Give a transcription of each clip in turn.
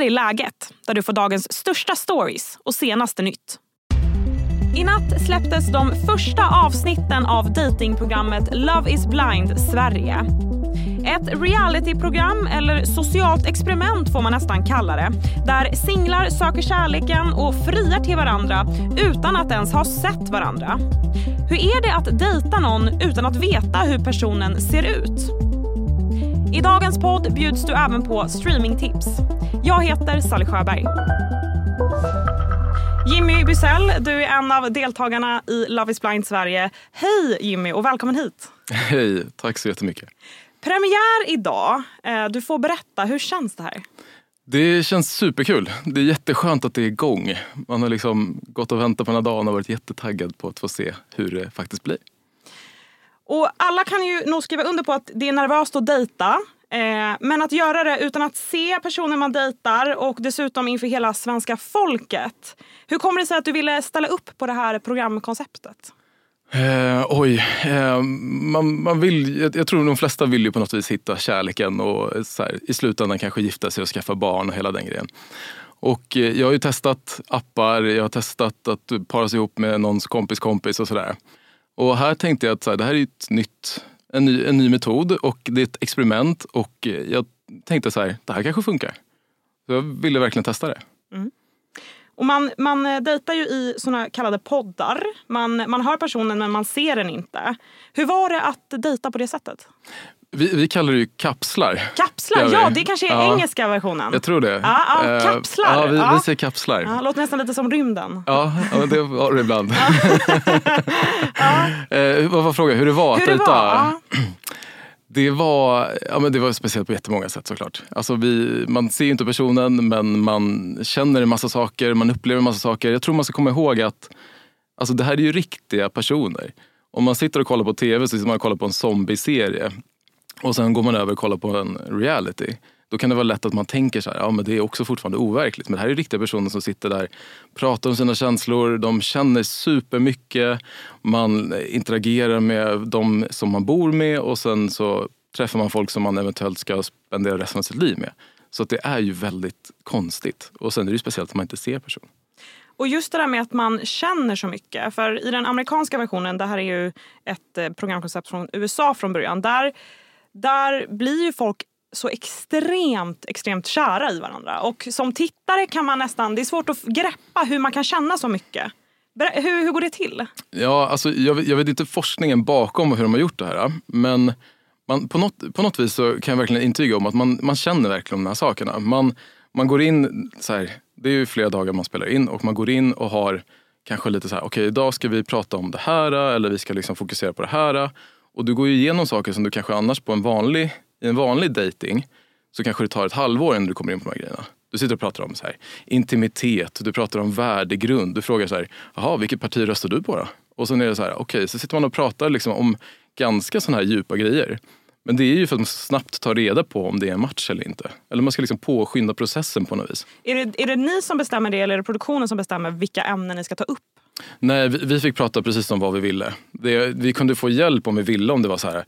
här är läget, där du får dagens största stories och senaste nytt. I natt släpptes de första avsnitten av datingprogrammet Love is blind Sverige. Ett realityprogram, eller socialt experiment får man nästan kalla det, där singlar söker kärleken och friar till varandra utan att ens ha sett varandra. Hur är det att dejta någon utan att veta hur personen ser ut? I dagens podd bjuds du även på streamingtips. Jag heter Sally Sjöberg. Jimmy Bysell, du är en av deltagarna i Love is blind Sverige. Hej Jimmy och välkommen hit. Hej, tack så jättemycket. Premiär idag. Eh, du får berätta, hur känns det här? Det känns superkul. Det är jätteskönt att det är igång. Man har liksom gått och väntat på den här dagen och varit jättetaggad på att få se hur det faktiskt blir. Och alla kan ju nog skriva under på att det är nervöst att dejta. Eh, men att göra det utan att se personen man dejtar och dessutom inför hela svenska folket. Hur kommer det sig att du ville ställa upp på det här programkonceptet? Eh, oj, eh, man, man vill, jag, jag, tror de flesta vill ju på något vis hitta kärleken och här, i slutändan kanske gifta sig och skaffa barn och hela den grejen. Och eh, jag har ju testat appar, jag har testat att para sig ihop med någons kompis kompis och sådär. Och här tänkte jag att så här, det här är ett nytt, en, ny, en ny metod och det är ett experiment och jag tänkte så här, det här kanske funkar. Så jag ville verkligen testa det. Mm. Och man, man eh, dejtar ju i såna kallade poddar. Man, man hör personen men man ser den inte. Hur var det att dejta på det sättet? Vi, vi kallar det ju kapslar. Kapslar, ja det kanske är ja, engelska versionen. Jag tror det. Ja, ja, eh, kapslar. Ja, vi, ja. vi säger kapslar. Ja, låter nästan lite som rymden. Ja, ja det var det ibland. eh, vad var frågan? Hur det var hur att dejta? Var, Det var, ja, men det var speciellt på jättemånga sätt såklart. Alltså vi, man ser inte personen men man känner en massa saker, man upplever en massa saker. Jag tror man ska komma ihåg att alltså, det här är ju riktiga personer. Om man sitter och kollar på tv så sitter man och kollar på en zombieserie och sen går man över och kollar på en reality. Då kan det vara lätt att man tänker så här, ja men det är också fortfarande overkligt. Men det här är riktiga personer som sitter där, pratar om sina känslor, de känner supermycket. Man interagerar med de som man bor med och sen så träffar man folk som man eventuellt ska spendera resten av sitt liv med. Så det är ju väldigt konstigt. Och sen är det ju speciellt att man inte ser personen. Och just det där med att man känner så mycket. För i den amerikanska versionen, det här är ju ett eh, programkoncept från USA från början. Där, där blir ju folk så extremt, extremt kära i varandra. Och som tittare kan man nästan, det är svårt att greppa hur man kan känna så mycket. Hur, hur går det till? Ja, alltså, jag, jag vet inte forskningen bakom hur de har gjort det här. Men man, på, något, på något vis så kan jag verkligen intyga om att man, man känner verkligen de här sakerna. Man, man går in, så här, det är ju flera dagar man spelar in och man går in och har kanske lite så här, okej okay, idag ska vi prata om det här eller vi ska liksom fokusera på det här. Och du går ju igenom saker som du kanske annars på en vanlig i en vanlig dating så kanske det tar ett halvår innan du kommer in på de här grejerna. Du sitter och pratar om så här, intimitet, du pratar om värdegrund. Du frågar så här, jaha, vilket parti röstar du på då? Och sen är det så här, okej, okay, så sitter man och pratar liksom om ganska sådana här djupa grejer. Men det är ju för att man snabbt tar reda på om det är en match eller inte. Eller man ska liksom påskynda processen på något vis. Är det, är det ni som bestämmer det eller är det produktionen som bestämmer vilka ämnen ni ska ta upp? Nej, vi, vi fick prata precis om vad vi ville. Det, vi kunde få hjälp om vi ville om det var så här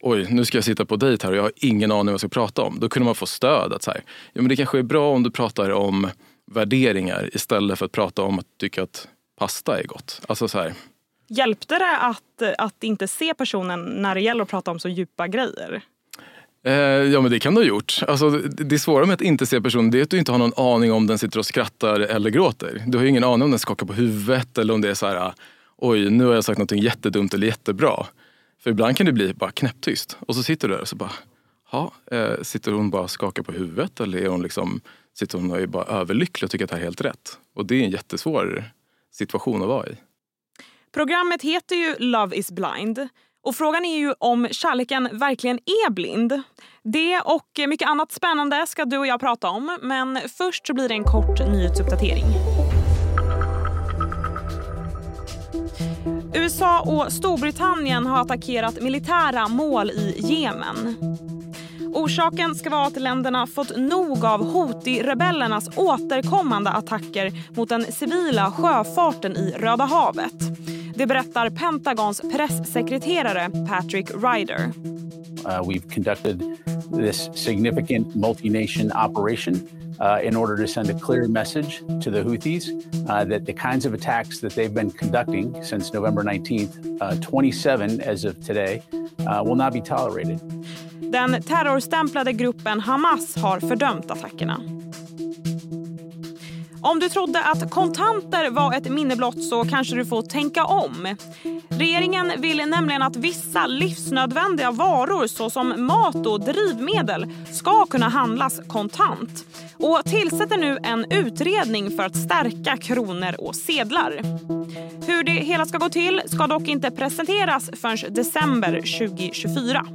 oj, nu ska jag sitta på dejt här och jag har ingen aning vad jag ska prata om. Då kunde man få stöd. att så här, ja, men Det kanske är bra om du pratar om värderingar istället för att prata om att tycka att pasta är gott. Alltså så här. Hjälpte det att, att inte se personen när det gäller att prata om så djupa grejer? Eh, ja men det kan du ha gjort. Alltså, det svåra med att inte se personen det är att du inte har någon aning om den sitter och skrattar eller gråter. Du har ju ingen aning om den skakar på huvudet eller om det är så här ah, oj nu har jag sagt något jättedumt eller jättebra. För ibland kan det bli bara knäpptyst och så sitter du där och så bara, ja, eh, sitter hon bara och skakar på huvudet eller är hon liksom, sitter hon och är bara överlycklig och tycker att det här är helt rätt? Och det är en jättesvår situation att vara i. Programmet heter ju Love is blind och frågan är ju om kärleken verkligen är blind. Det och mycket annat spännande ska du och jag prata om men först så blir det en kort nyhetsuppdatering. USA och Storbritannien har attackerat militära mål i Jemen. Orsaken ska vara att länderna fått nog av Houthi-rebellernas återkommande attacker mot den civila sjöfarten i Röda havet. Det berättar Pentagons pressekreterare Patrick Ryder. Uh, we've conducted this significant multi-nation operation uh, in order to send a clear message to the Houthis uh, that the kinds of attacks that they've been conducting since November 19th, uh, 27 as of today, uh, will not be tolerated. Den terrorstämplade gruppen Hamas har fördömt attackerna. Om du trodde att kontanter var ett minne blott så kanske du får tänka om. Regeringen vill nämligen att vissa livsnödvändiga varor såsom mat och drivmedel ska kunna handlas kontant och tillsätter nu en utredning för att stärka kronor och sedlar. Hur det hela ska gå till ska dock inte presenteras förrän december 2024.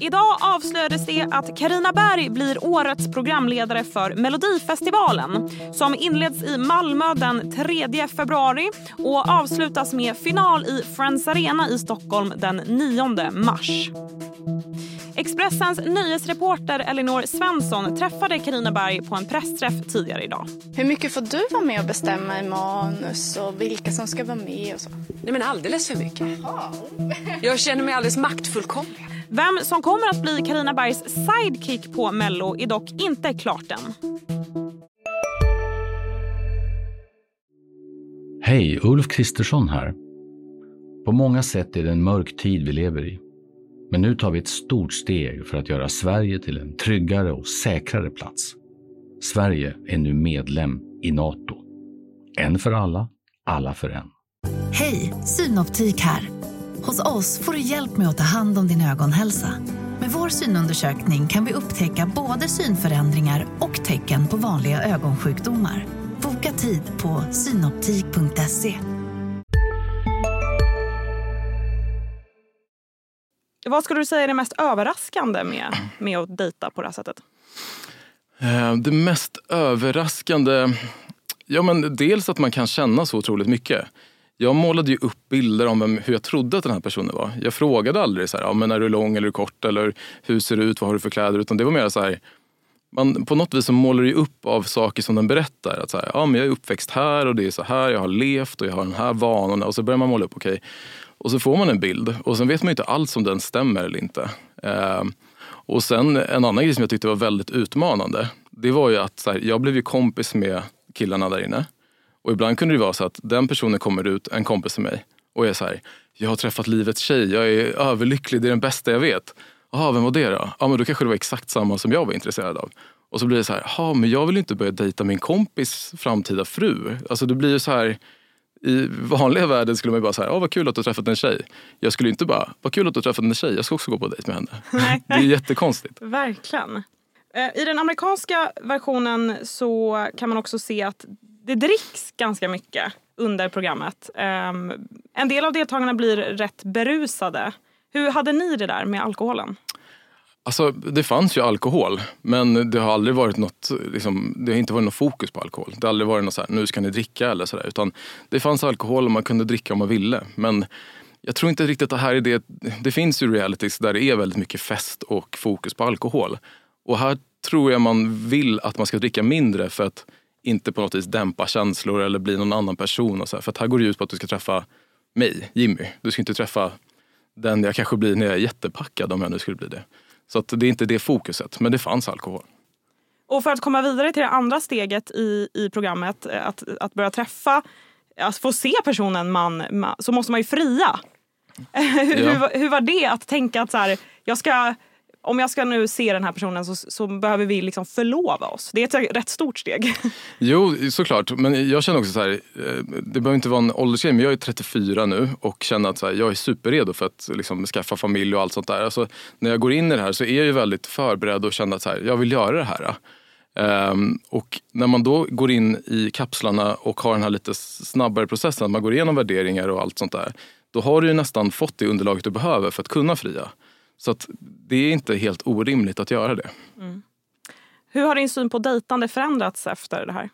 Idag avslöjades det att Karina Berg blir årets programledare för Melodifestivalen som inleds i Malmö den 3 februari och avslutas med final i Friends Arena i Stockholm den 9 mars. Expressens nyhetsreporter Elinor Svensson träffade Karina Berg på en pressträff tidigare idag. Hur mycket får du vara med och bestämma i manus och vilka som ska vara med och så? Nej men alldeles för mycket. Jag känner mig alldeles maktfullkomlig. Vem som kommer att bli Karina Bergs sidekick på Mello är dock inte klart än. Hej, Ulf Kristersson här. På många sätt är det en mörk tid vi lever i. Men nu tar vi ett stort steg för att göra Sverige till en tryggare och säkrare plats. Sverige är nu medlem i Nato. En för alla, alla för en. Hej, Synoptik här. Hos oss får du hjälp med att ta hand om din ögonhälsa. Med vår synundersökning kan vi upptäcka både synförändringar och tecken på vanliga ögonsjukdomar. Boka tid på synoptik.se. Vad skulle du säga är det mest överraskande med, med att dejta på det här sättet? Eh, Det mest överraskande, ja men dels att man kan känna så otroligt mycket. Jag målade ju upp bilder om vem, hur jag trodde att den här personen var. Jag frågade aldrig så här, ja, men är du lång eller kort eller hur ser du ut, vad har du för kläder? Utan det var mer så här, man, på något vis så målar du upp av saker som den berättar. Att så här, ja, men jag är uppväxt här och det är så här, jag har levt och jag har den här vanorna. Och så börjar man måla upp, okej. Och så får man en bild och sen vet man inte alls om den stämmer eller inte. Eh, och sen en annan grej som jag tyckte var väldigt utmanande. Det var ju att så här, jag blev ju kompis med killarna där inne. Och ibland kunde det vara så att den personen kommer ut, en kompis till mig, och är så här, jag har träffat livets tjej, jag är överlycklig, det är den bästa jag vet. Jaha, vem var det då? Ja, men då kanske det var exakt samma som jag var intresserad av. Och så blir det så här, jaha, men jag vill inte börja dejta min kompis framtida fru. Alltså det blir ju så här, i vanliga världen skulle man ju bara säga, oh, vad kul att du har träffat en tjej. Jag skulle inte bara, vad kul att du har träffat en tjej, jag ska också gå på dejt med henne. Det är jättekonstigt. Verkligen. Eh, I den amerikanska versionen så kan man också se att det dricks ganska mycket under programmet. Um, En del av deltagarna blir rätt berusade. Hur hade ni det där med alkoholen? Alltså, det fanns ju alkohol, men det har aldrig varit något, liksom, det har inte varit något fokus på alkohol. Det har aldrig varit något så här, nu ska ni dricka eller sådär. Utan det fanns alkohol och man kunde dricka om man ville. Men jag tror inte riktigt att det här är det. Det finns ju realities där det är väldigt mycket fest och fokus på alkohol. Och här tror jag man vill att man ska dricka mindre för att inte på något vis dämpa känslor eller bli någon annan person. Och så här. För att här går det ut på att du ska träffa mig, Jimmy. Du ska inte träffa den jag kanske blir när jag är jättepackad om jag nu skulle bli det. Så att det är inte det fokuset, men det fanns alkohol. Och för att komma vidare till det andra steget i, i programmet, eh, att, att börja träffa, att få se personen man, man så måste man ju fria. hur, Ja. hur, hur var det att tänka att så här, jag ska, om jag ska nu se den här personen så, så behöver vi liksom förlova oss. Det är ett rätt stort steg. Jo, såklart. Men jag känner också så här, eh, det behöver inte vara en åldersgrej, men jag är 34 nu och känner att så här, jag är superredo för att liksom, skaffa familj och allt sånt där. Alltså, när jag går in i det här så är jag ju väldigt förberedd och känner att så här, jag vill göra det här. Um, och när man då går in i kapslarna och har den här lite snabbare processen, att man går igenom värderingar och allt sånt där. Då har du ju nästan fått det underlaget du behöver för att kunna fria. Så att det är inte helt orimligt att göra det. Hur har din syn på dejtande förändrats efter det här?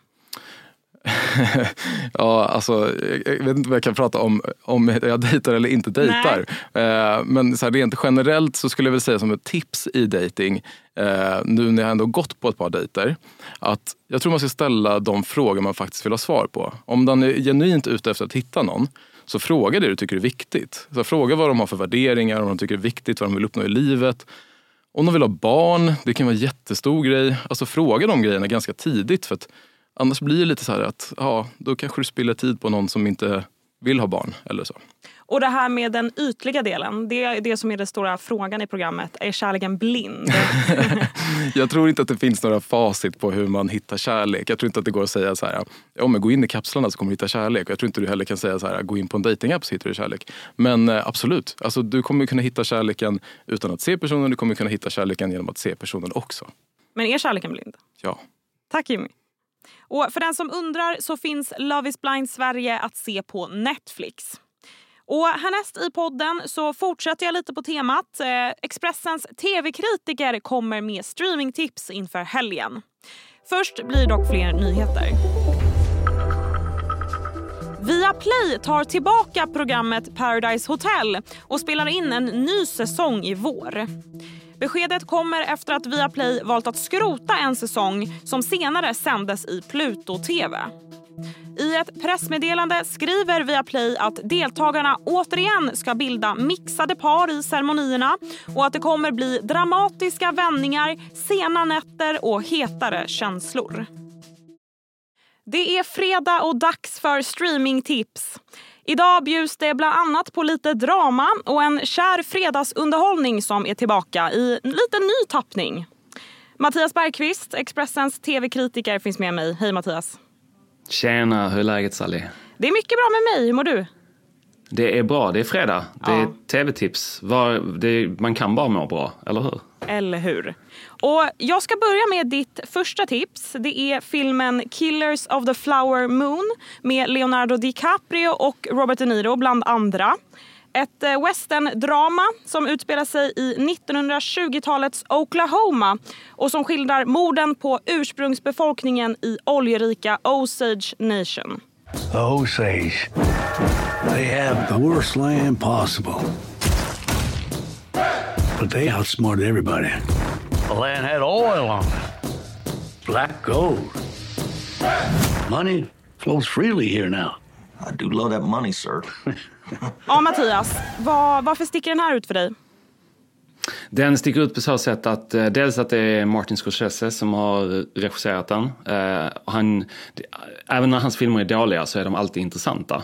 ja, alltså, jag vet inte vad jag kan prata om, om jag dejtar eller inte dejtar. Eh, men så här, rent generellt så skulle jag väl säga som ett tips i dating eh, nu när jag ändå gått på ett par dejter, att jag tror man ska ställa de frågor man faktiskt vill ha svar på. Om man är genuint ute efter att hitta någon, så fråga det du tycker är viktigt. Så fråga vad de har för värderingar, om de tycker det är viktigt, vad de vill uppnå i livet. om de vill ha barn, det kan vara en jättestor grej. Alltså fråga de grejerna ganska tidigt. För att annars blir det lite så här att ja, då kanske du spiller tid på någon som inte vill ha barn eller så. Och det här med den ytliga delen, det är det som är den stora frågan i programmet. Är kärleken blind? jag tror inte att det finns några facit på hur man hittar kärlek. Jag tror inte att det går att säga så här, ja men gå in i kapslarna så kommer du hitta kärlek. Jag tror inte du heller kan säga så här, gå in på en datingapp så hittar du kärlek. Men eh, absolut, alltså, du kommer kunna hitta kärleken utan att se personen. Du kommer kunna hitta kärleken genom att se personen också. Men är kärleken blind? Ja. Tack Jimmy. Och för den som undrar så finns Love is blind Sverige att se på Netflix. Och härnäst i podden så fortsätter jag lite på temat. Eh, Expressens tv-kritiker kommer med streamingtips inför helgen. Först blir dock fler nyheter. Viaplay tar tillbaka programmet Paradise Hotel och spelar in en ny säsong i vår. Beskedet kommer efter att Viaplay valt att skrota en säsong som senare sändes i Pluto TV. I ett pressmeddelande skriver Viaplay att deltagarna återigen ska bilda mixade par i ceremonierna och att det kommer bli dramatiska vändningar, sena nätter och hetare känslor. Det är fredag och dags för streamingtips. Idag bjuds det bland annat på lite drama och en kär fredagsunderhållning som är tillbaka i lite ny tappning. Mattias Bergqvist, Expressens tv-kritiker, finns med mig. Hej Mattias! Tjena, hur är läget Sally? Det är mycket bra med mig. Hur mår du? Det är bra, det är fredag. Det är tv-tips. man kan bara må bra, eller hur? Eller hur? Och jag ska börja med ditt första tips. Det är filmen Killers of the Flower Moon med Leonardo DiCaprio och Robert De Niro bland andra. Ett eh, westerndrama som utspelar sig i 1920-talets Oklahoma och som skildrar morden på ursprungsbefolkningen i oljerika Osage Nation. The Osage, they have the worst land possible. But they outsmarted everybody. The land had oil on it, black gold. Money flows freely here now. I do love that money, sir. ja, Mattias, var, varför sticker den här ut för dig? Den sticker ut på så sätt att eh, dels att det är Martin Scorsese som har regisserat den. Eh, han, även när hans filmer är dåliga så är de alltid intressanta.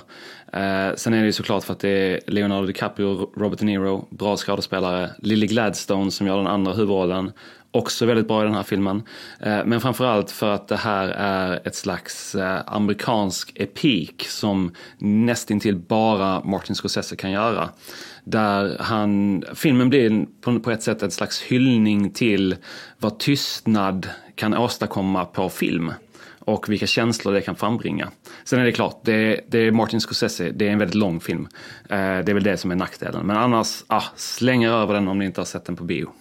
Eh, sen är det ju såklart för att det är Leonardo DiCaprio Robert De Niro, bra skådespelare. Lily Gladstone som gör den andra huvudrollen också väldigt bra i den här filmen. Eh, men framförallt för att det här är ett slags eh, amerikansk epik som nästintill bara Martin Scorsese kan göra. Där han, filmen blir på ett sätt en slags hyllning till vad tystnad kan åstadkomma på film och vilka känslor det kan frambringa. Sen är det klart, det, det är Martin Scorsese, det är en väldigt lång film. Eh, det är väl det som är nackdelen. Men annars, ah, släng över den om ni inte har sett den på bio.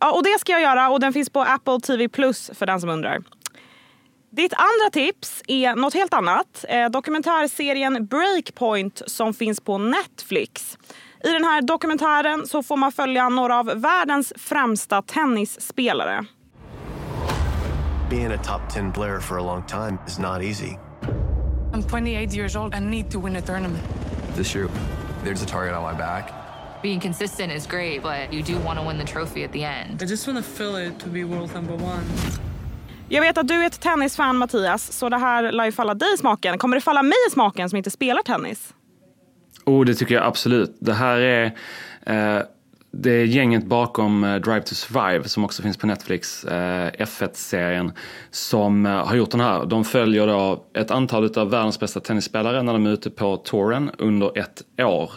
Ja, och det ska jag göra och den finns på Apple TV Plus för den som undrar. Ditt andra tips är något helt annat. Eh, dokumentärserien Breakpoint som finns på Netflix. I den här dokumentären så får man följa några av världens främsta tennisspelare. Being a top 10 player for a long time is not easy. I'm 28 years old and need to win a tournament. This year, there's a target on my back being consistent is great, but you do want to win the trophy at the end. I just want to feel it to be world number one. Jag vet att du är ett tennisfan Mattias, så det här lär ju falla dig i smaken. Kommer det falla mig i smaken som inte spelar tennis? Oh, det tycker jag absolut. Det här är eh, det är gänget bakom eh, Drive to Survive som också finns på Netflix, eh, F1-serien, som eh, har gjort den här. De följer då ett antal av världens bästa tennisspelare när de är ute på touren under ett år,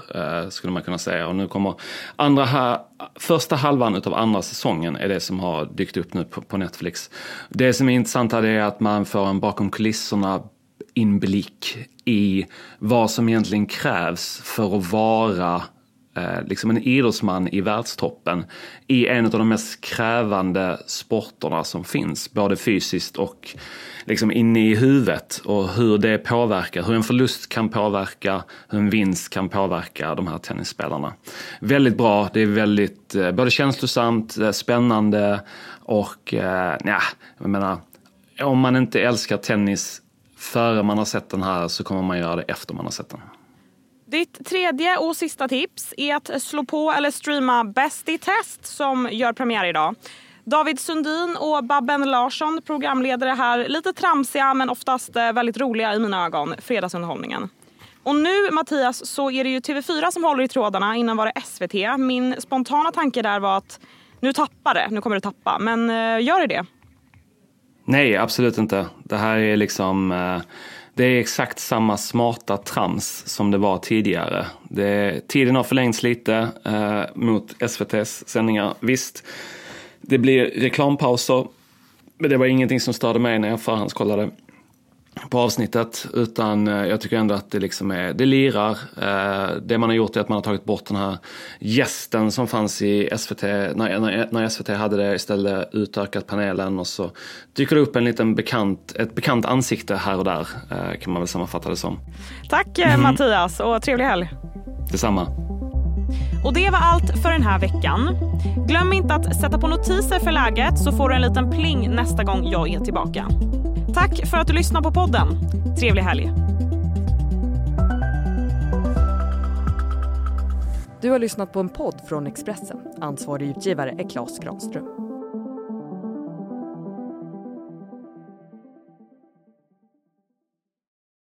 skulle man kunna säga. Och nu kommer andra här, första halvan utav andra säsongen är det som har dykt upp nu på Netflix. Det som är intressant här är att man får en bakom kulisserna inblick i vad som egentligen krävs för att vara Eh, liksom en idrottsman i världstoppen i en av de mest krävande sporterna som finns, både fysiskt och liksom inne i huvudet och hur det påverkar, hur en förlust kan påverka, hur en vinst kan påverka de här tennisspelarna. Väldigt bra, det är väldigt eh, både känslosamt, eh, spännande och eh, ja, jag menar, om man inte älskar tennis före man har sett den här så kommer man göra det efter man har sett den. Ditt tredje och sista tips är att slå på eller streama Bäst i test som gör premiär idag. David Sundin och Babben Larsson, programledare här. Lite tramsiga men oftast eh, väldigt roliga i mina ögon. Fredagsunderhållningen. Och nu Mattias så är det ju TV4 som håller i trådarna. Innan var det SVT. Min spontana tanke där var att nu tappar det, nu kommer det tappa. Men eh, gör det det? Nej, absolut inte. Det här är liksom eh det är exakt samma smarta trams som det var tidigare. Det, tiden har förlängts lite eh, mot SVTs sändningar. Visst, det blir reklampauser. Men det var ingenting som störde mig när jag förhandskollade på avsnittet. Utan eh, jag tycker ändå att det liksom är, det lirar. Eh, det man har gjort är att man har tagit bort den här gästen som fanns i SVT, när, när SVT hade det istället utökat panelen och så dyker det upp en liten bekant, ett bekant ansikte här och där eh, kan man väl sammanfatta det som. Tack mm. Mattias och trevlig helg. Detsamma. Och det var allt för den här veckan. Glöm inte att sätta på notiser för läget så får du en liten pling nästa gång jag är tillbaka. Tack för att du lyssnar på podden. Trevlig helg. Du har lyssnat på en podd från Expressen. Ansvarig utgivare är Klas Granström.